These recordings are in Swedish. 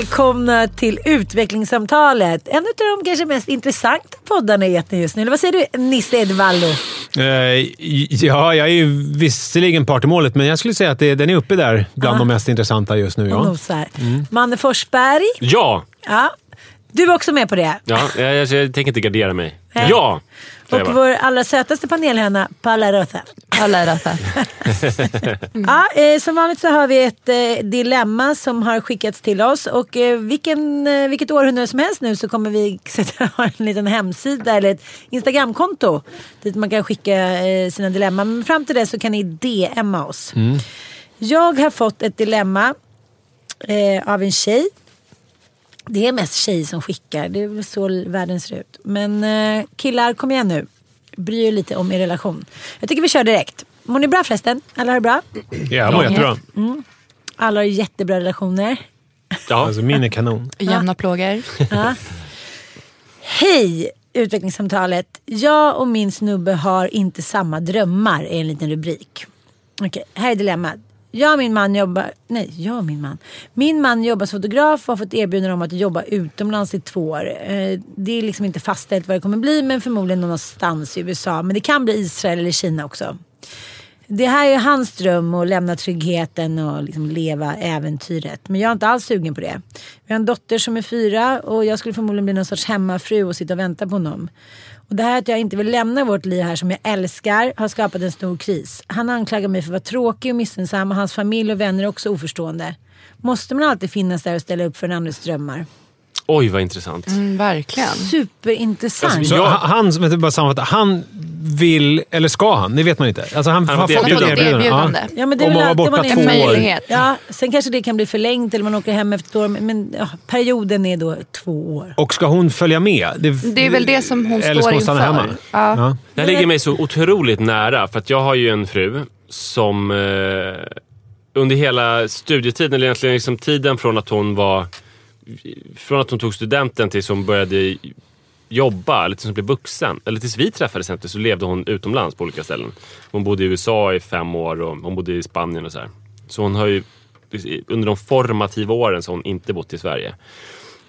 välkomna till Utvecklingssamtalet. En av de kanske mest intressanta poddarna i etern just nu. Eller vad säger du Nisse Edvallo? Eh, ja, jag är ju visserligen part i målet, men jag skulle säga att det, den är uppe där bland Ja. de mest intressanta just nu. Ja. nosar. Manne Forsberg. Ja! Ja. Du är också med på det. ja jag, jag, jag tänker inte gardera mig. Nej. Ja! Och vår allra sötaste panelhöna, Paula Rotha. Alla röta. Ja, eh, som vanligt så har vi ett eh, dilemma som har skickats till oss. Och eh, vilken, eh, vilket århundrade som helst nu så kommer vi sätta ha en liten hemsida eller ett Instagramkonto dit man kan skicka eh, sina dilemman. Men fram till det så kan ni DMa oss. Jag har fått ett dilemma eh, av en tjej. Det är mest tjejer som skickar, det är väl så världen ser ut. Men eh, killar, kom igen nu. Bry er lite om er relation. Jag tycker vi kör direkt. Mår ni bra förresten? Alla har det bra? Ja, jag mår jättebra. Alla har jättebra relationer. Ja. Alltså, min är kanon. Jämna plågor. Ja. Hej utvecklingssamtalet. Jag och min snubbe har inte samma drömmar är en liten rubrik. Okej, här är dilemmat. Jag och min man jobbar... Nej, jag och min man. Min man jobbar som fotograf och har fått erbjudande om att jobba utomlands i två år. Eh, det är liksom inte fastställt vad det kommer bli men förmodligen någonstans i USA. Men det kan bli Israel eller Kina också. Det här är hans dröm att lämna tryggheten och liksom leva äventyret. Men jag är inte alls sugen på det. Vi har en dotter som är fyra och jag skulle förmodligen bli någon sorts hemmafru och sitta och vänta på honom. Och det här att jag inte vill lämna vårt liv här som jag älskar har skapat en stor kris. Han anklagar mig för att vara tråkig och missunnsam och hans familj och vänner är också oförstående. Måste man alltid finnas där och ställa upp för en andres drömmar? Oj, vad intressant. Mm, verkligen. Superintressant. Alltså, Så Jag- han, han, vänta, bara sammanfatta, han vill, eller ska han? Det vet man inte. Alltså, han, Han har fått ett erbjudande. erbjudande. Ja, men det är Om man var borta man är- två En år. möjlighet. Ja, sen kanske det kan bli förlängt eller man åker hem efter ett år. Men- ja, perioden är då två år. Och ska hon följa med? Det är väl det som hon eller står ska hon stanna inför. hemma? Ja. Ja. Det här ligger mig så otroligt nära, för att jag har ju en fru som eh, under hela studietiden, eller egentligen liksom tiden från att hon var från att hon tog studenten tills hon började jobba, eller tills hon blev vuxen, eller tills vi träffades egentligen, så levde hon utomlands på olika ställen. Hon bodde i USA i fem år och hon bodde i Spanien och så här. Så hon har ju, under de formativa åren så har hon inte bott i Sverige.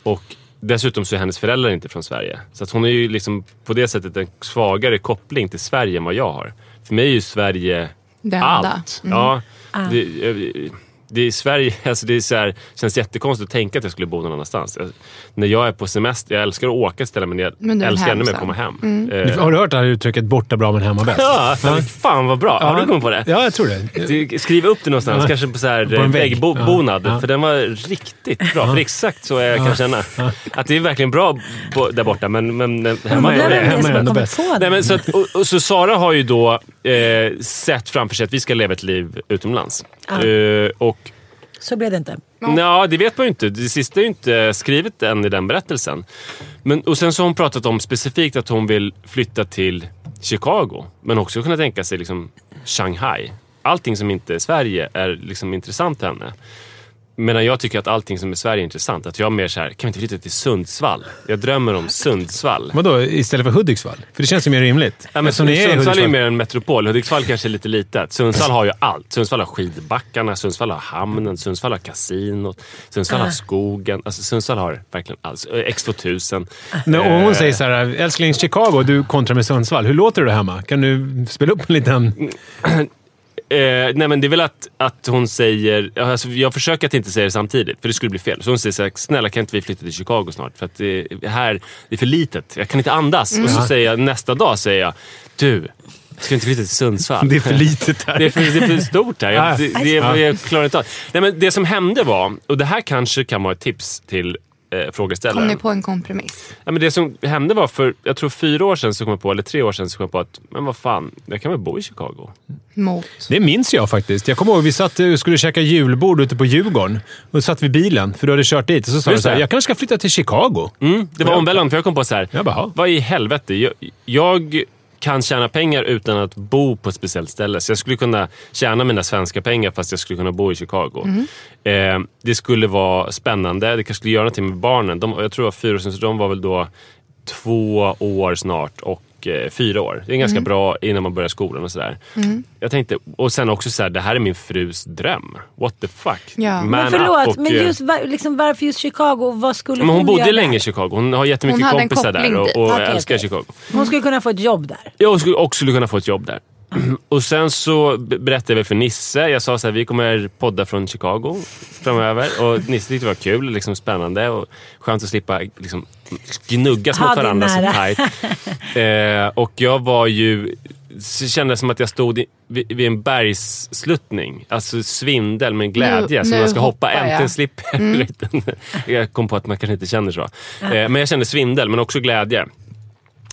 Och dessutom så är hennes föräldrar inte från Sverige. Så att hon är ju liksom på det sättet en svagare koppling till Sverige än vad jag har. För mig är ju Sverige Det enda. allt. Ja, det, det är Sverige, alltså det är så här, känns jättekonstigt att tänka att jag skulle bo någon annanstans. Jag, när jag är på semester, jag älskar att åka ställen men jag Men älskar ännu mer att komma hem. Du- Eh, Har du hört det här uttrycket “borta bra men hemma bäst”? ja, fan vad bra. Har du kommit på det? Ja, jag tror det. Skriv upp det någonstans, Ja. kanske på, så här, På en vägg. väggbonad. Ja. Ja. För den var riktigt bra. För exakt så jag kan känna. Att det är verkligen bra bo- där borta, men, men hemma är det. hemma är ändå bäst. Nej, men så, att, och, och, så Sara har ju då eh, sett framför sig att vi ska leva ett liv utomlands. Ja. Eh, och Så blev det inte. Ja. det vet man ju inte. Det sista är ju inte skrivet än i den berättelsen. Men, och sen så har hon pratat om specifikt att hon vill flytta till Chicago. Men också kunna tänka sig liksom Shanghai. Allting som inte är Sverige är liksom intressant till henne. Medan jag tycker att allting som är Sverige är intressant. Att jag är mer så här, kan vi inte flytta till Sundsvall? Jag drömmer om Sundsvall. Vadå, istället för Hudiksvall? För det känns ju mer rimligt. Ja, men ni är Sundsvall är ju mer en metropol. Hudiksvall kanske är lite litet. Sundsvall har ju allt. Sundsvall har skidbackarna, Sundsvall har hamnen, Sundsvall har kasinot, Sundsvall har skogen. Alltså Sundsvall har verkligen allt. X2000. Nej, och hon säger så här, älskling Chicago, du kontrar med Sundsvall. Hur låter det hemma? Kan du spela upp en liten... Eh, nej men det är väl att, att hon säger... Alltså jag försöker att inte säga det samtidigt, för det skulle bli fel. Så hon säger så här, snälla kan inte vi flytta till Chicago snart? För att det, här, det är för litet. Jag kan inte andas. Och så säger jag nästa dag, säger jag, du, ska inte flytta till Sundsvall? Det är för litet här. Det är för, det är för stort här. Ja. Jag, det, det, jag klarar inte av. Nej, men Det som hände var, och det här kanske kan vara ett tips till eh, frågeställaren. Kom ni på en kompromiss? Ja, men det som hände var för, jag tror fyra år sedan så kom jag på, eller tre år sedan så kom jag på att, men vad fan, jag kan väl bo i Chicago? Mot? Det minns jag faktiskt. Jag kommer ihåg vi satt och skulle käka julbord ute på Djurgården. Och då satt vi i bilen, för du hade kört dit. Och så sa du så här, jag kanske ska flytta till Chicago. Mm, det var omvälvande för jag kom på så här, Jag bara, "Ja." vad i helvete? Jag, jag kan tjäna pengar utan att bo på ett speciellt ställe. Så jag skulle kunna tjäna mina svenska pengar fast jag skulle kunna bo i Chicago. Eh, det skulle vara spännande. Det kanske skulle göra någonting med barnen. De, jag tror det var fyra år sedan, så de var väl då två år snart och eh, fyra år. Det är ganska bra innan man börjar skolan och sådär. Jag tänkte, och sen också så här, det här är min frus dröm. What the fuck? Ja. Man Men förlåt, och, men eh, just, var, liksom, varför just Chicago? Vad skulle men hon hon bodde göra länge i Chicago. Hon har jättemycket Hon kompisar där och, och Okej, älskar okej. Chicago. Hon skulle kunna få ett jobb där. Jag skulle också skulle kunna få ett jobb där. Och sen så be- berättade jag väl för Nisse. Jag sa så här, vi kommer podda från Chicago framöver. Och Nisse tyckte det var kul, liksom spännande och skönt att slippa liksom, gnuggas mot varandra så tajt. Eh, och jag var ju... Det kändes som att jag stod i, vid, vid en bergssluttning. Alltså svindel med glädje. Nu- som nu man ska hoppa, hoppar jag. äntligen slipper jag. Jag kom på att man kanske inte känner så. Eh, men jag kände svindel, men också glädje.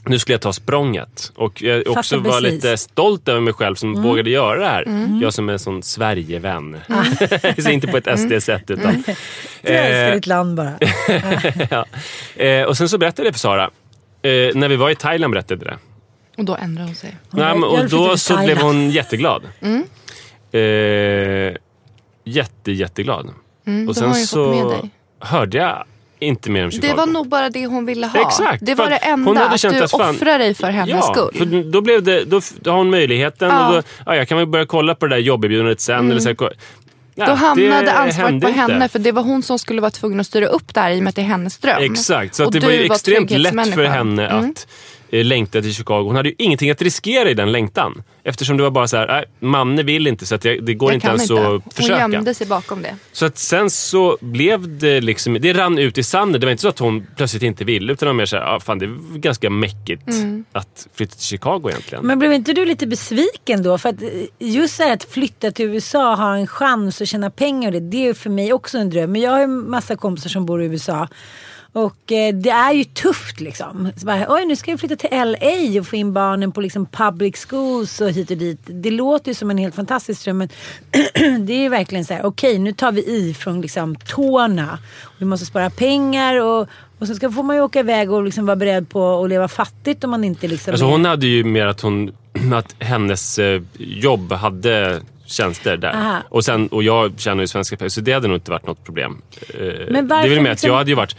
Nu skulle jag ta språnget. Och jag också Fattar var precis. lite stolt över mig själv som vågade göra det här. Jag som är en sån Sverigevän. så inte på ett SD-sätt utan... Du älskar Eh, ditt land bara. ja. eh, och sen så berättade jag det för Sara. Eh, när vi var i Thailand berättade jag det. Och då ändrade hon sig. Hon Nej, men, och då så blev hon jätteglad. Mm. Eh, jätte, jätteglad. Mm, och sen så hörde jag inte mer om Chicago. Det var nog bara det hon ville ha. Exakt, det var det att enda. hon hade Att känt du att fan- offrar dig för hennes ja, skull. För då, blev det, då, då har hon möjligheten Ja. och då, ja, jag kan väl börja kolla på det där jobberbjudandet sen. Eller så här, ja, Då hamnade ansvaret på inte. henne för det var hon som skulle vara tvungen att styra upp det här i och med att det är hennes dröm. Exakt, så Och att det var ju extremt lätt för henne Mm. att eh, längta till Chicago. Hon hade ju ingenting att riskera i den längtan. Eftersom det var bara så här, nej, Manne vill inte så att jag, det går Jag inte ens inte. att Hon försöka. gömde sig bakom det. Så att sen så blev det liksom, det rann ut i sanden. Det var inte så att hon plötsligt inte ville utan det var mer såhär, ah, fan det är ganska mäckigt Mm. att flytta till Chicago egentligen. Men blev inte du lite besviken då? För att eh, just så här att flytta till USA, ha en chans att tjäna pengar och det, det är ju för mig också en dröm. Men jag har ju en massa kompisar som bor i USA. Och eh, det är ju tufft liksom. Så bara, Oj, nu ska jag flytta till LA och få in barnen på liksom public schools och hit och dit. Det låter ju som en helt fantastisk dröm. Men det är ju verkligen så här, okej nu tar vi i från liksom tårna. Vi måste spara pengar och, och sen ska, får man ju åka iväg och liksom vara beredd på att leva fattigt om man inte liksom... Alltså hon hade ju mer att, hon, att hennes eh, jobb hade tjänster där. Aha. Och, sen, och jag tjänar ju svenska pengar, så det hade nog inte varit något problem. Eh, Men det är varför väl med att liksom- jag hade ju varit...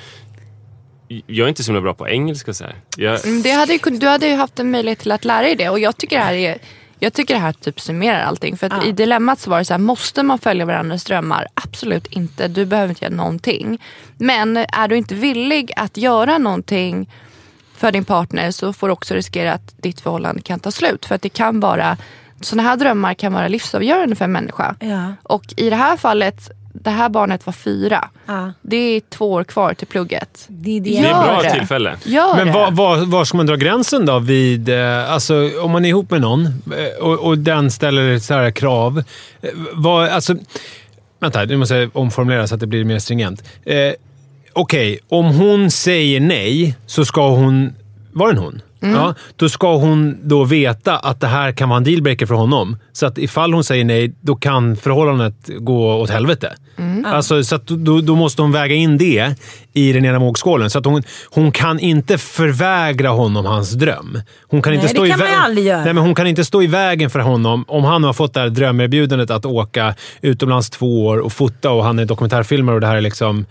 Jag är inte så bra på engelska. Så här. Jag, Mm, Det hade ju, du hade ju haft en möjlighet till att lära dig det och jag tycker det här är jag tycker det här typ summerar allting. För att Ja. i dilemmat så var det så här, måste man följa varandras drömmar? Absolut inte. Du behöver inte göra någonting. Men är du inte villig att göra någonting för din partner så får du också riskera att ditt förhållande kan ta slut. För att det kan vara, sådana här drömmar kan vara livsavgörande för en människa. Ja. Och i det här fallet, det här barnet var fyra. Ja. Det är två år kvar till plugget. Det är det. det är ett bra det. tillfälle. Gör Men var, var, var ska man dra gränsen då? Vid, eh, alltså, om man är ihop med någon eh, och, och den ställer så här krav. eh, Vad, alltså, vänta, nu måste jag omformulera så att det blir mer stringent. Eh, Okej, om hon säger nej så ska hon... Var det en hon? Ja, då ska hon då veta att det här kan vara en dealbreaker för honom. Så att ifall hon säger nej, då kan förhållandet gå åt helvete. Alltså, så att då, då måste hon väga in det i den ena vågskålen. Så att hon, hon kan inte förvägra honom hans dröm. Hon kan Nej, inte det stå i kan man ju vä- aldrig göra. Nej, men hon kan inte stå i vägen för honom om han har fått det här drömerbjudandet att åka utomlands två år och fota och han är dokumentärfilmare och det här är liksom...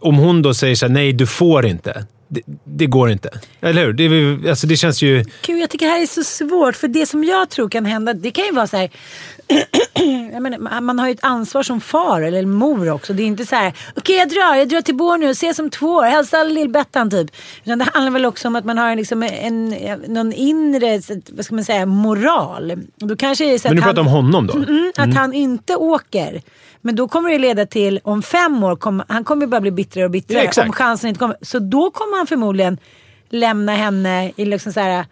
Om hon då säger så här, nej du får inte. Det, det går inte. Eller hur? Det, alltså, det känns ju... Gud, jag tycker det här är så svårt. För det som jag tror kan hända, det kan ju vara så här. menar, man har ju ett ansvar som far eller mor också. Det är inte så här, okej jag drar, jag drar till Borneo, ses om två år, hälsa lill-Bettan typ. Utan det handlar väl också om att man har liksom en, någon inre, vad ska man säga, moral. Och Då kanske det är så Men du pratar om honom då? Mm, att han inte åker. Men då kommer det leda till, om fem år, kommer, han kommer bara bli bittrare och bittrare. Ja, om chansen inte kommer. Så då kommer han förmodligen lämna henne i liksom så här,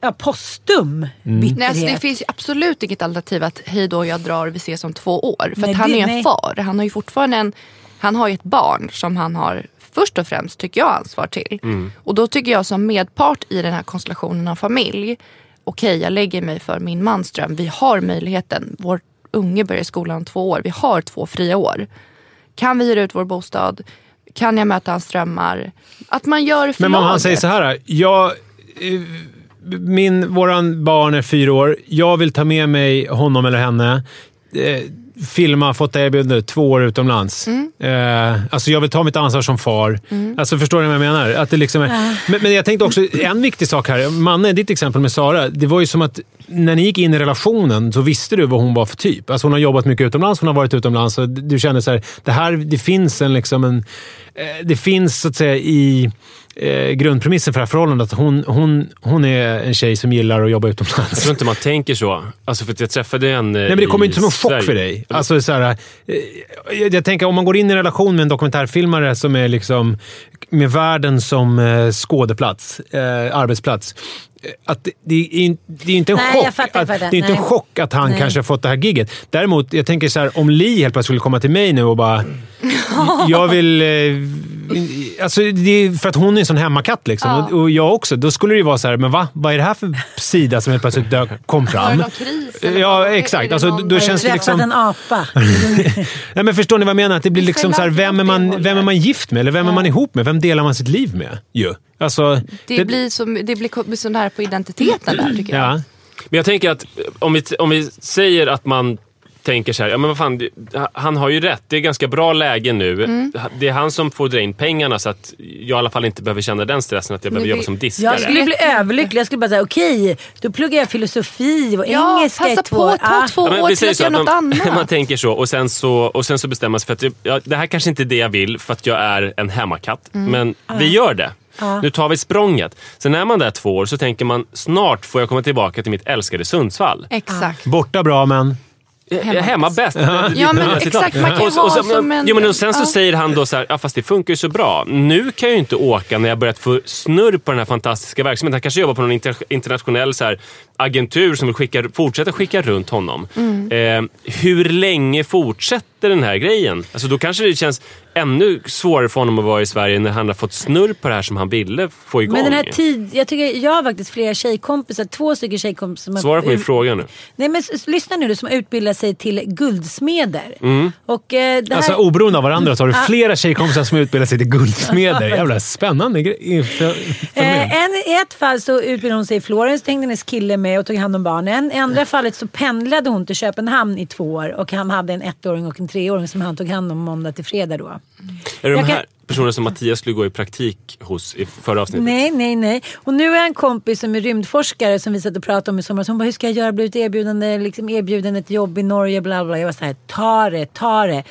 ja, postum bitterhet. Nej, alltså det finns ju absolut inget alternativ att hej då jag drar vi ses om två år. För Nej, att han det- är en nej. far. Han har ju fortfarande en, han har ju ett barn som han har först och främst, tycker jag, ansvar till. Mm. Och då tycker jag som medpart i den här konstellationen av familj, okej jag lägger mig för min mans dröm. Vi har möjligheten. Vår unge börjar skolan om två år. Vi har två fria år. Kan vi hyra ut vår bostad? Kan jag möta hans drömmar? Att man gör för Men om han säger så här. Jag, eh, min, våran barn är fyra år. Jag vill ta med mig honom eller henne. Eh, filma, fått erbjudande två år utomlands. Eh, alltså jag vill ta mitt ansvar som far. Alltså förstår ni vad jag menar? Att det liksom är, men, men jag tänkte också, en viktig sak här. Manne, ditt exempel med Sara. Det var ju som att när ni gick in i relationen så visste du vad hon var för typ. Alltså hon har jobbat mycket utomlands, hon har varit utomlands Så du kände så här, det här, det finns en liksom en... Eh, det finns så att säga i eh, grundpremissen för det här förhållandet att hon, hon, hon är en tjej som gillar att jobba Jag utomlands. tror inte man tänker så. Alltså för att jag träffade en Nej, men det kommer inte som en chock Sverige. för dig. Alltså, så här, eh, jag, jag tänker om man går in i en relation med en dokumentärfilmare som är liksom med världen som eh, skådeplats, eh, arbetsplats. eh, Att det, det, är, det är inte en Nej, chock. jag fattar, jag att, fattar. det är inte en Nej. chock att han Nej. kanske har fått det här gigget. Däremot, jag tänker så här, om Li helt plötsligt skulle komma till mig nu och bara... jag vill... Eh, alltså, det är för att hon är sån hemmakatt liksom. Ja. Och, och jag också. Då skulle det ju vara så här, men va? Vad är det här för sida som helt plötsligt dök, kom det fram? kris? Ja, exakt. det Alltså, då känns det liksom... en apa? Nej, men förstår ni vad jag menar? Att det blir Det liksom så här, vem, är det man, vem är man gift med? Eller vem är man ihop med? Vem delar man sitt liv med? Ju. Alltså, Det blir, som, det blir sån här på identiteten där tycker jag. Ja. Men jag tänker att om vi, om vi säger att man tänker så här, ja men vad fan, han har ju rätt. Det är ganska bra läge nu. Mm. Det är han som får dra in pengarna så att jag i alla fall inte behöver känna den stressen att jag behöver jobba som diskare. Jag skulle bli överlycklig. Jag skulle bara säga okej, då pluggar jag filosofi och Ja, engelska i passa två på år. att ta två Ja, år till att göra något man, annat. man tänker så och sen så, och sen så bestämmer man sig för att det- ja, det här kanske inte är det jag vill för att jag är en hemmakatt. Mm. Men vi gör det. Nu tar vi språnget. Sen är man där två år så tänker man snart får jag komma tillbaka till mitt älskade Sundsvall. Exakt. Borta bra, men... Hemma, hemma bäst. Ja, men exakt. Man kan och, så- och, vara så, som en- jo, men och sen så ja. säger han då så här, ja, fast det funkar ju så bra. Nu kan jag ju inte åka när jag börjat få snurr på den här fantastiska verksamheten. Han kanske jobbar på någon inter, internationell så här, agentur som vill skicka, fortsätta skicka runt honom. Mm. Eh, hur länge fortsätter den här grejen? Alltså, då kanske det känns ännu svårare för honom att vara i Sverige när han har fått snurr på det här som han ville få igång. Men den här tid, jag, tycker, jag har faktiskt flera tjejkompisar, två stycken tjejkompisar som Svara på min fråga nu. Nej men lyssna nu du som har utbildat sig till guldsmeder. Och, eh, det här, Alltså oberoende av varandra så har du flera tjejkompisar som utbildar sig till guldsmeder. Jävla spännande grej. Eh, en, I ett fall så utbildade hon sig i Florens, hängde hennes kille med och tog hand om barnen. I andra fallet så pendlade hon till Köpenhamn i två år och han hade en ettåring och en treåring som han tog hand om måndag till fredag då. Är det de Jag kan- här personerna som Mattias skulle gå i praktik hos i förra avsnittet? Nej, nej, nej. Och nu är en kompis som är rymdforskare som vi satt och pratade om i somras. Hon bara, hur ska jag göra? Blivit erbjudande, liksom erbjuden ett jobb i Norge, bla bla. Jag var så här, ta det, ta det.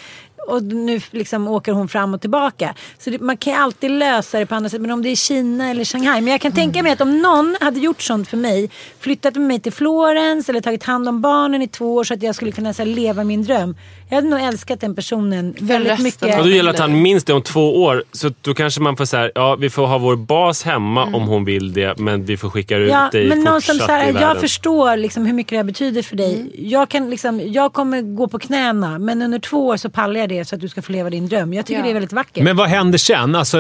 Och nu liksom åker hon fram och tillbaka. Så det, man kan ju alltid lösa det på andra sätt. Men om det är Kina eller Shanghai. Men jag kan tänka mig att om någon hade gjort sånt för mig. Flyttat med mig till Florens eller tagit hand om barnen i två år så att jag skulle kunna här, leva min dröm. Jag hade nog älskat den personen väldigt resten mycket. Ja, då gäller att han minns det om två år. Så då kanske man får säga, ja vi får ha vår bas hemma om hon vill det, men vi får skicka ut Ja, dig men någon som så här, jag förstår liksom hur mycket det här betyder för dig. Jag, kan liksom, jag kommer gå på knäna men under två år så pallar jag det så att du ska få leva din dröm. Jag tycker Ja. det är väldigt vackert. Men vad händer sen? Alltså,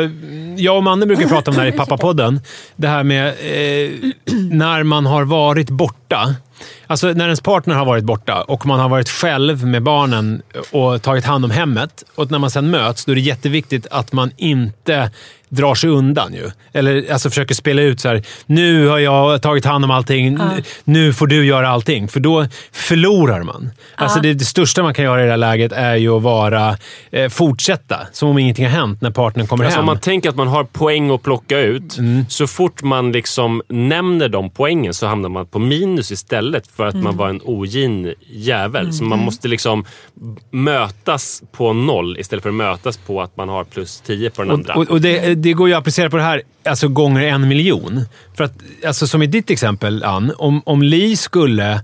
jag och Manne brukar prata om det här i Pappapodden. Det här med eh, när man har varit borta. Alltså när ens partner har varit borta och man har varit själv med barnen och tagit hand om hemmet. Och när man sen möts, då är det jätteviktigt att man inte drar sig undan. Ju. Eller alltså försöker spela ut så här. Nu har jag tagit hand om allting. N- Nu får du göra allting. För då förlorar man. Alltså det, det största man kan göra i det här läget är ju att vara, eh, fortsätta som om ingenting har hänt när partnern kommer Alltså, hem. om man tänker att man har poäng att plocka ut, Mm. så fort man liksom nämner de poängen så hamnar man på minus istället för att Mm. man var en ogin jävel. Så man måste liksom mötas på noll istället för att mötas på att man har plus 10 på den andra. Och, och, och det, det går ju att applicera på det här alltså gånger en miljon. För att, alltså som i ditt exempel, Ann, om, om Li skulle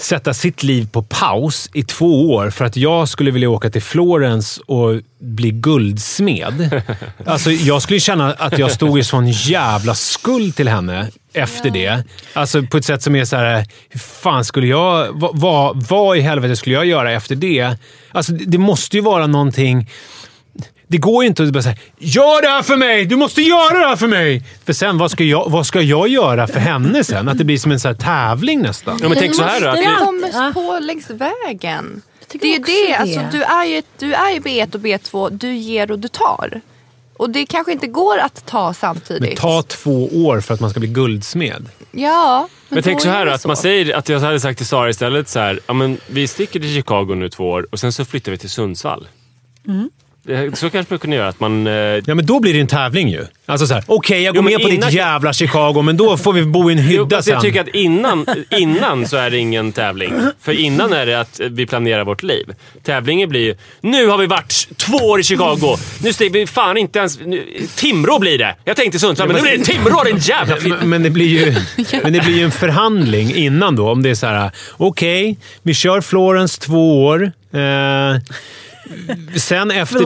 sätta sitt liv på paus i två år för att jag skulle vilja åka till Florens och bli guldsmed. Alltså, jag skulle känna att jag stod i sån jävla skuld till henne efter det. Alltså på ett sätt som är så här, hur fan skulle jag... Vad, vad, vad i helvete skulle jag göra efter det? Alltså det, det måste ju vara någonting... Det går ju inte att bara säga “Gör det här för mig! Du måste göra det här för mig!” För sen, vad ska jag, vad ska jag göra för henne sen? Att det blir som en så här tävling nästan. Ja, men tänk så här då. Att Det ni, kommer Ja. på längs vägen. Det är det. det. Alltså, du, är ju, du är ju B1 och B2. Du ger och du tar. Och det kanske inte går att ta samtidigt. Men ta två år för att man ska bli guldsmed. Ja, men, men tänk så är här att man säger att jag hade sagt till Sara istället så här, ja, men vi sticker till Chicago nu två år och sen så flyttar vi till Sundsvall. Mm. Det- Så kanske man kunde göra. Att man, eh, Ja, men då blir det en tävling ju. Alltså så här, okej jag går Jo, men med på innan- ditt jävla Chicago, men då får vi bo i en Jo, hydda fast sen. jag tycker att innan, innan så är det ingen tävling. För innan är det att vi planerar vårt liv. Tävlingen blir ju, nu har vi varit två år i Chicago. Nu stiger vi fan inte ens... Nu, Timrå blir det. Jag tänkte Sundsvall, men nu blir det Timrå din jävla Men, men, det blir ju, men det blir ju en förhandling innan då. Om det är så här, okej, vi kör Florence två år. Eh, sen, efter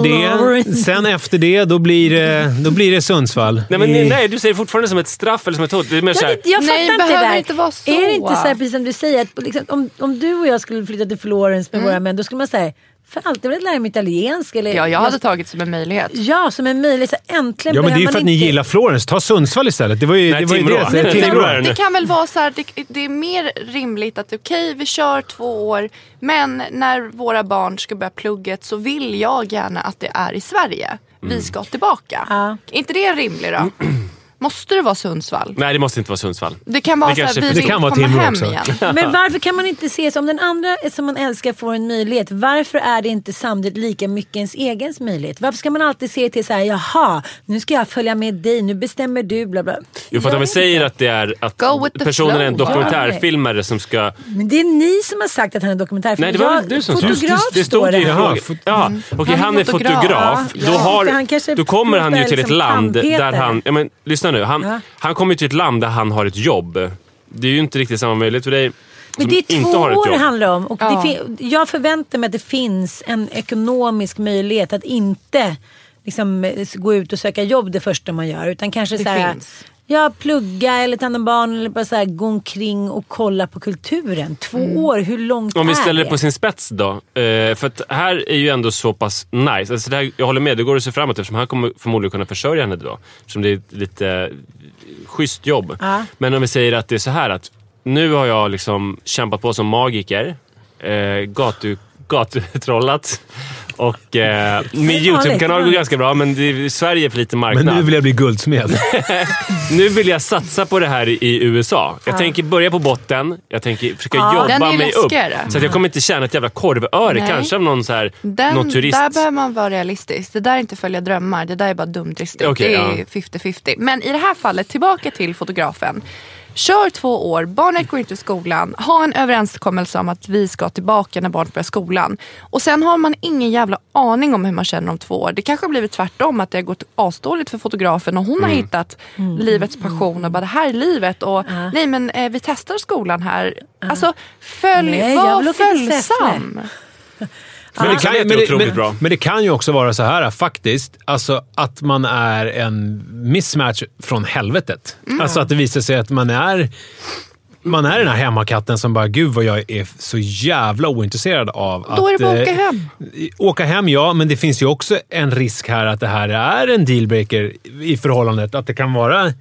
det, sen efter det, då blir det, då blir det Sundsvall. Nej, men nej, du säger fortfarande som ett straff eller som ett hot. Det är mer så Jag, vet- jag Nej, fattar inte det där. inte vara så. Är det inte så här, precis som du säger, att liksom, om, om du och jag skulle flytta till Florens med Mm. våra män, då skulle man säga för alltid velat lära mig italiensk. Eller, Ja, jag hade tagit som en möjlighet. Ja, som en möjlighet. Så äntligen Ja, men det är ju för att man ni inte- gillar Florence. Ta Sundsvall istället. Det var ju, Nej, det var ju det. Nej, Det, Timrå det. Kan väl vara så här, det, det är mer rimligt att okej vi kör två år men när våra barn ska börja plugget så vill jag gärna att det är i Sverige. Mm. Vi ska tillbaka. Ja. Inte det rimligt då? Måste det vara Sundsvall? nej, det måste inte vara Sundsvall. Det kan vara Det så här, vi det vill kan vara komma Timrå hem också. igen. Men varför kan man inte se som den andra som man älskar får en möjlighet? Varför är det inte samtidigt lika mycket ens egen möjlighet? Varför ska man alltid se till så här, jaha, nu ska jag följa med dig, nu bestämmer du, bla bla. Jo, för att om vet säger att det är att personen är en dokumentärfilmare som ska... Men det är ni som har sagt att han är dokumentärfilm. Nej, det var Jag- du som sa Fotograf det. står stod ju det. Jaha, fot- Ja, okej, Han är han är fotograf. fotograf. Ja, Då, har, då kommer han ju till ett land där han... Ja, men, lyssna nu. Han, Ja. han kommer till ett land där han har ett jobb. Det är ju inte riktigt samma möjlighet för dig Men som det är två inte har ett år det handlar om. Och Ja. jag förväntar mig att det finns en ekonomisk möjlighet att inte liksom, eh, gå ut och söka jobb det första man gör. Utan kanske Det så här, finns. Ja, plugga eller ta hand om barn eller bara så här, gå omkring och kolla på kulturen. Två år, hur långt Om vi är ställer det? det på sin spets då. Eh, för att här är ju ändå så pass nice. Alltså det här, jag håller med, det går att se framåt eftersom han kommer förmodligen kunna försörja henne då. Eftersom det är ett lite eh, schysst jobb. Ja. Men om vi säger att det är så här att nu har jag liksom kämpat på som magiker. Eh, gatu, gatutrollat. Och eh, min YouTube-kanal går ganska bra men det, är- Sverige är för lite marknad. Men nu vill jag bli guldsmed. Nu vill jag satsa på det här i, USA. Jag tänker börja på botten. Jag tänker försöka Ja. jobba mig upp. läskigare. Så att jag kommer inte tjäna ett jävla korvöre. Nej. Kanske av någon, så här, Den, någon turist. Där behöver man vara realistisk. Det där är inte följa drömmar. Det där är bara dumdristigt. Okej, det ja. är 50-50. Men i det här fallet, tillbaka till fotografen. Kör två år, barnet går inte i skolan. Ha en överenskommelse om att vi ska tillbaka när barnet börjar skolan. Och sen har man ingen jävla aning om hur man känner om två år. Det kanske har blivit tvärtom, att det har gått asdåligt för fotografen och hon Mm. har hittat livets passion och bara det här är livet. Och nej men eh, vi testar skolan här. Alltså följ, Nej, var följsam. Men det, kan, men, det, otroligt men, bra. men det kan ju också vara så här faktiskt, alltså att man är en mismatch från helvetet. Mm. Alltså att det visar sig att man är man är den här hemmakatten som bara, gud vad jag är så jävla ointresserad av att... Då är det bara att åka eh, hem. Åka hem, ja, men det finns ju också en risk här att det här är en dealbreaker i förhållandet. Att det kan vara...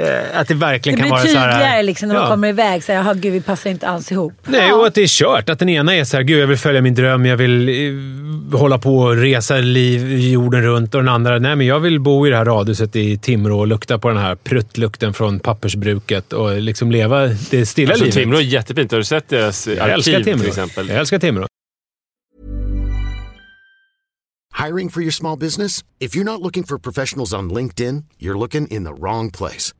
Eh, att det verkligen Det kan blir vara så här... tydligare liksom, när man Ja. kommer iväg. Så här, Jaha, gud vi passar inte alls ihop. Nej, och att det är kört. Att den ena är så här, gud jag vill följa min dröm, jag vill eh, hålla på och resa liv, jorden runt. Och den andra, nej men jag vill bo i det här radhuset i Timrå och lukta på den här pruttlukten från pappersbruket och liksom leva det stilla Alltså, livet. Timrå är jättefint. Har du sett deras jag älskar arkiv Timrå. till exempel? Jag älskar Timrå. Hiring for your small business? If you're not looking for professionals on LinkedIn, you're looking in the wrong place.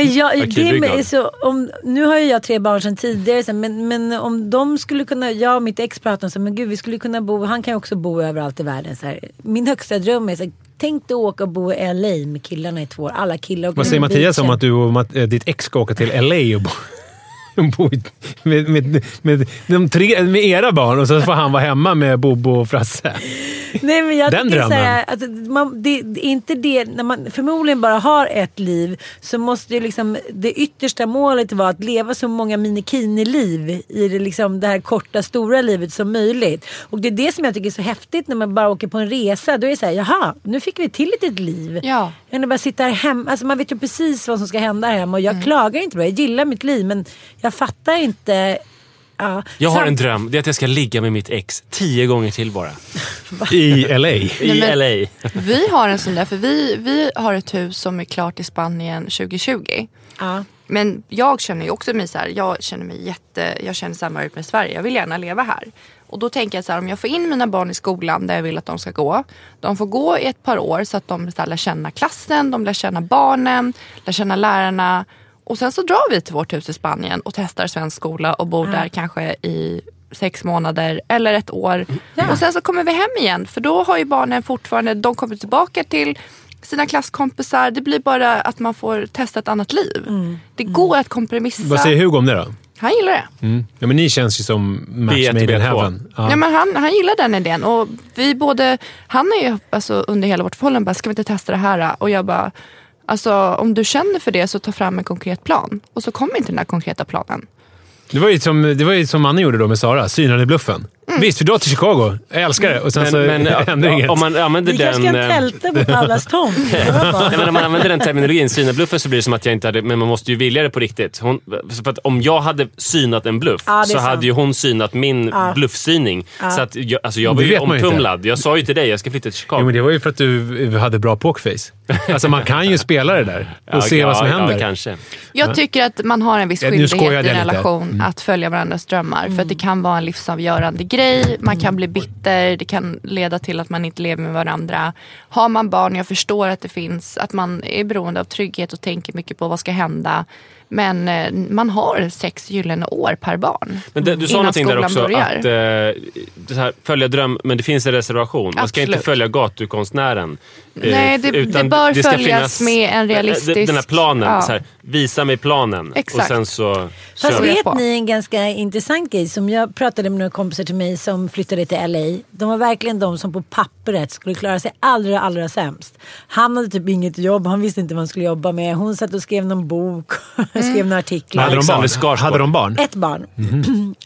Eh, Ja, det är så, om, nu har ju jag tre barn sedan tidigare, så, men, men om de skulle kunna, jag och mitt ex pratar om så, men gud vi skulle kunna bo, han kan ju också bo överallt i världen. Så här. Min högsta dröm är så här, tänk dig åka och bo i LA med killarna i två år. Alla killar Vad säger Mattias om att du och eh, ditt ex ska åka till LA och bo, bo med, med, med, de tre, med era barn och så får han vara hemma med Bobo och Frasse? Nej, men jag Den drömmen. Här, alltså, man, det, det är inte det, när man förmodligen bara har ett liv så måste ju liksom det yttersta målet vara att leva så många minikini-liv i det, liksom, det här korta stora livet som möjligt. Och det är det som jag tycker är så häftigt när man bara åker på en resa. Då är det så här, jaha, nu fick vi till ett litet liv. Ja. Bara sitta här hemma. Alltså man vet ju precis vad som ska hända här hemma och jag klagar inte på det. Jag gillar mitt liv men jag fattar inte. Ja. Jag har en dröm. Det är att jag ska ligga med mitt ex tio gånger till bara. I LA? I men- LA. Vi har en sån där, för vi, vi har ett hus som är klart i Spanien 2020. Ja. Men jag känner ju också mig så här, jag känner mig jätte, jag känner samhörighet med Sverige. Jag vill gärna leva här. Och då tänker jag så här, om jag får in mina barn i skolan där jag vill att de ska gå. De får gå i ett par år så att de så här, lär känna klassen, de lär känna barnen, lär känna lärarna. Och sen så drar vi till vårt hus i Spanien och testar svensk skola och bor där kanske i sex månader eller ett år. Och sen så kommer vi hem igen för då har ju barnen fortfarande, de kommer tillbaka till sina klasskompisar. Det blir bara att man får testa ett annat liv. Det går att kompromissa. Vad säger Hugo om det då? Han gillar det. Mm. Ja, men ni känns ju som match B1 made in B2. heaven. Ja. Ja, men han, han gillar den idén. Och vi både, han är ju alltså, under hela vårt förhållande bara, ska vi inte testa det här? Och jag bara, alltså om du känner för det så ta fram en konkret plan. Och så kommer inte den där konkreta planen. Det var ju som, det var ju som Manne gjorde då med Sara, synade bluffen. Mm. Visst, vi drar till Chicago. Jag älskar det. Och sen Men, så men händer ja, inget. om man använder Vi den... kanske kan eh, tälta på Pallas tomt. Nej, men om man använder den terminologin, syna bluffen, så blir det som att jag inte hade... Men man måste ju vilja det på riktigt. Hon, för att om jag hade synat en bluff Ja, är så sant. hade ju hon synat min Ja. bluffsyning. Så att jag, alltså jag var ju omtumlad. Jag sa ju till dig, jag ska flytta till Chicago. Jo, men det var ju för att du hade bra pokerface. Alltså man kan ju spela det där och Ja, se ja, vad som ja, händer. kanske. Jag tycker att man har en viss Ja, skyldighet i en relation att följa varandras drömmar. För att det kan vara en livsavgörande grej. Man kan bli bitter. Det kan leda till att man inte lever med varandra. Har man barn, jag förstår att det finns, att man är beroende av trygghet och tänker mycket på vad ska hända. Men eh, man har sex gyllene år per barn. Men det, du sa någonting där också, börjar. att eh, det här, följa dröm, men det finns en reservation. Man ska inte Absolut. följa gatukonstnären. eh, Nej, det- utan det bör ska följas med en realistisk- Den här planen, Ja. så här, visa mig planen. Exakt. Och sen så Fast vet på. ni en ganska intressant grej som jag pratade med några kompisar till mig som flyttade till LA. De var verkligen de som på pappret skulle klara sig allra, allra sämst. Han hade typ inget jobb, han visste inte vad han skulle jobba med. Hon satt och skrev någon bok, skrev några artiklar. Hade de barn? Hade de barn? Ett barn.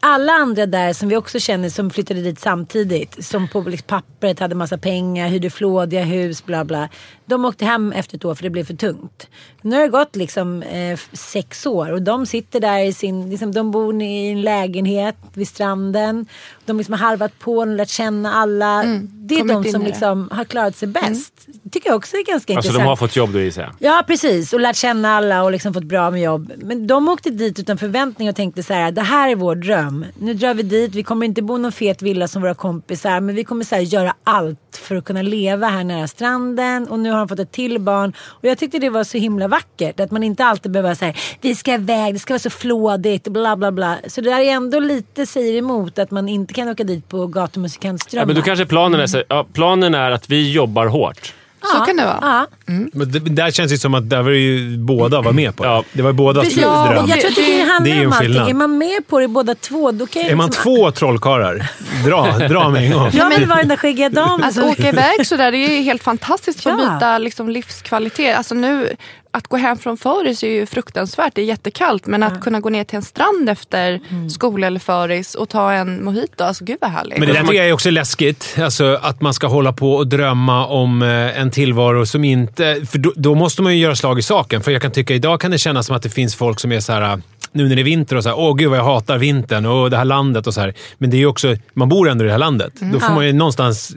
Alla andra där som vi också känner som flyttade dit samtidigt. Som på liksom pappret hade massa pengar, hyrde flådiga hus, bla bla. De åkte hem efter ett år för det blev för tungt. Nu har det gått liksom eh, sex år och de sitter där i sin, liksom, de bor i en lägenhet vid stranden. De liksom har harvat på och lärt känna alla. det är de som liksom har klarat sig bäst. tycker jag också är ganska Alltså intressant. de har fått jobb då gissar jag. Ja precis och lärt känna alla och liksom fått bra med jobb. Men de åkte dit utan förväntning och tänkte så här: det här är vår dröm. Nu drar vi dit, vi kommer inte bo i någon fet villa som våra kompisar men vi kommer så här, göra allt för att kunna leva här nära stranden. Och nu har han fått ett till barn. Och jag tyckte det var så himla vackert att man inte alltid behöver säga vi ska iväg, det ska vara så flådigt, bla bla bla. Så det där är ändå lite säger emot att man inte kan åka dit på gatumusikantströmmar. Ja, men då kanske planen är, så, ja, planen är att vi jobbar hårt. Så kan det vara. Ja. Men det, där känns det som att där var ju båda var med på det. Ja. Det var ju bådas Precis, dröm. jag tror att det Det är handlar om allting. Är man med på det båda två då kan Är man liksom- två trollkarlar, dra, dra med en gång. Jag vill vara den där skäggiga damen. Som- åka iväg sådär, det är ju helt fantastiskt för att Ja. byta liksom, livskvalitet. Alltså nu, att gå hem från föris är ju fruktansvärt, det är jättekallt. Men att kunna gå ner till en strand efter skola eller föris och ta en mojito, alltså gud vad härligt. Men det där tycker jag är också läskigt. Alltså att man ska hålla på och drömma om eh, en tillvaro som inte... För då, då måste man ju göra slag i saken. För jag kan tycka idag kan det kännas som att det finns folk som är så här... Nu när det är vinter och så här, åh gud vad jag hatar vintern och det här landet och så här. Men det är ju också, man bor ändå i det här landet. Då får man ju någonstans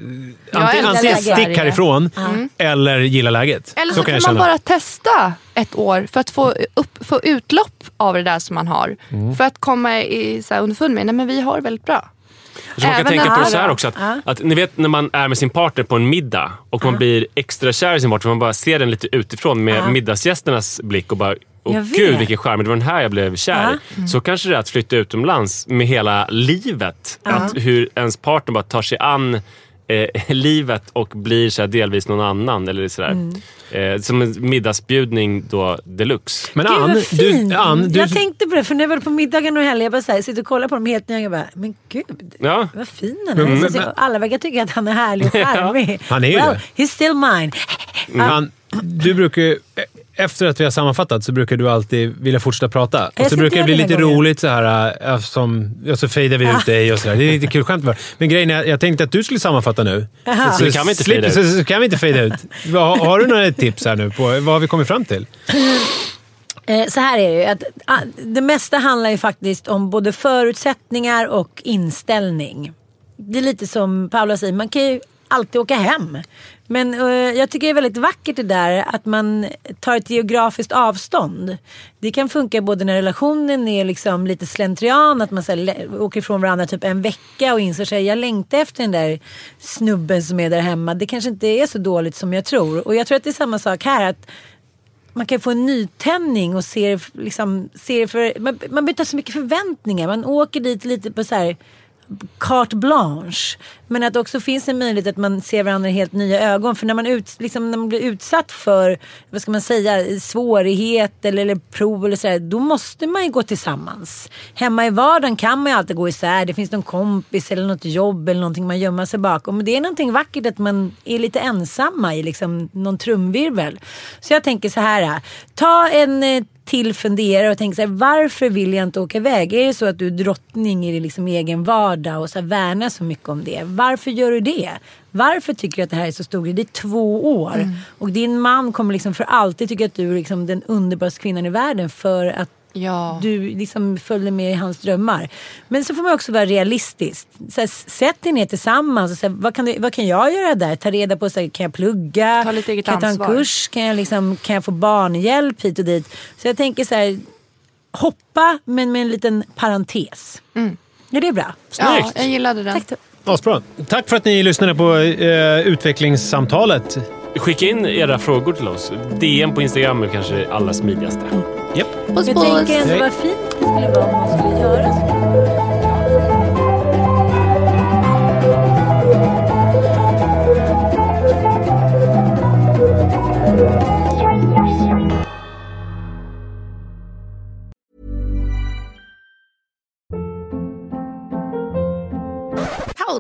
antingen, antingen stick härifrån eller gilla läget. Eller så, så kan kan man känna. bara testa ett år för att få, upp, få utlopp av det där som man har. Mm. För att komma i, så här, underfund med, men vi har det väldigt bra. Jag man kan Även tänka på det så här också. Att, att, ni vet när man är med sin partner på en middag och man blir extra kär i sin partner. Man bara ser den lite utifrån med middagsgästernas blick och bara Jag gud vilken charm, det var den här jag blev kär i. Så kanske det är att flytta utomlands med hela livet. Att hur ens partner bara tar sig an eh, livet och blir så här delvis någon annan. Eller sådär. Eh, som en middagsbjudning då deluxe. Men Gud Ann, vad fint. du, Ann, du, Jag tänkte på det, för när jag var på middagen och helgen, jag bara så här, sitter och kollar på dem helt nöjd. Jag bara, men gud. Ja. Vad fin han är. Mm, Så men- Alla verkar tycka att han är härlig och charmig. Han är ju well, det. he's still mine. Ann, du brukar ju- efter att vi har sammanfattat så brukar du alltid vilja fortsätta prata. Och Jag så ska brukar det bli lite roligt så här, äh, eftersom, och så fejdar vi ut dig och sådär. Det är lite kul skämt bara. Men grejen är, jag tänkte att du skulle sammanfatta nu. Så, Det kan vi inte fejda ut. så, så kan vi inte fejda ut. Har, har du några tips här nu på vad har vi kommit fram till? Eh, så här är det ju. Att, ah, det mesta handlar ju faktiskt om både förutsättningar och inställning. Det är lite som Paula säger, man kan ju alltid åka hem. Men uh, jag tycker det är väldigt vackert det där att man tar ett geografiskt avstånd. Det kan funka både när relationen är liksom lite slentrian, att man så här, åker ifrån varandra typ en vecka och inser sig jag längtar efter den där snubben som är där hemma. Det kanske inte är så dåligt som jag tror. Och jag tror att det är samma sak här. att man kan få en nytändning och se liksom, för, man, man behöver inte ha så mycket förväntningar. Man åker dit lite på så här carte blanche. Men att det också finns en möjlighet att man ser varandra i helt nya ögon. För när man, ut, liksom, när man blir utsatt för, vad ska man säga, svårighet eller, eller prov eller sådär. Då måste man ju gå tillsammans. Hemma i vardagen kan man ju alltid gå isär. Det finns någon kompis eller något jobb eller någonting man gömmer sig bakom. Men det är någonting vackert att man är lite ensamma i liksom någon trumvirvel. Så jag tänker så här. Ta en eh, till fundera och tänk så här, varför vill jag inte åka iväg? Är det så att du är drottning i din liksom egen vardag och så här värnar så mycket om det? Varför gör du det? Varför tycker du att det här är så stor grej? Det är två år och din man kommer liksom för alltid tycka att du är liksom den underbaraste kvinnan i världen för att Ja. du liksom följde med i hans drömmar. Men så får man också vara realistisk. Så här, sätt dig ner tillsammans och säg, vad, kan du, vad kan jag göra där? Ta reda på, så här, kan jag plugga? Ta lite eget kan jag ta en ansvar. kurs? Kan jag, liksom, kan jag få barnhjälp hit och dit? Så jag tänker så här, hoppa men med en liten parentes. Är det bra? ja, Snyggt. jag gillade den. Tack. Asbra. Tack för att ni lyssnade på eh, utvecklingssamtalet. Skicka in era frågor till oss. DM på Instagram är kanske det allra smidigaste. Japp. Puss Jag puss. tänker ändå vad fint det skulle vara om man skulle göra så.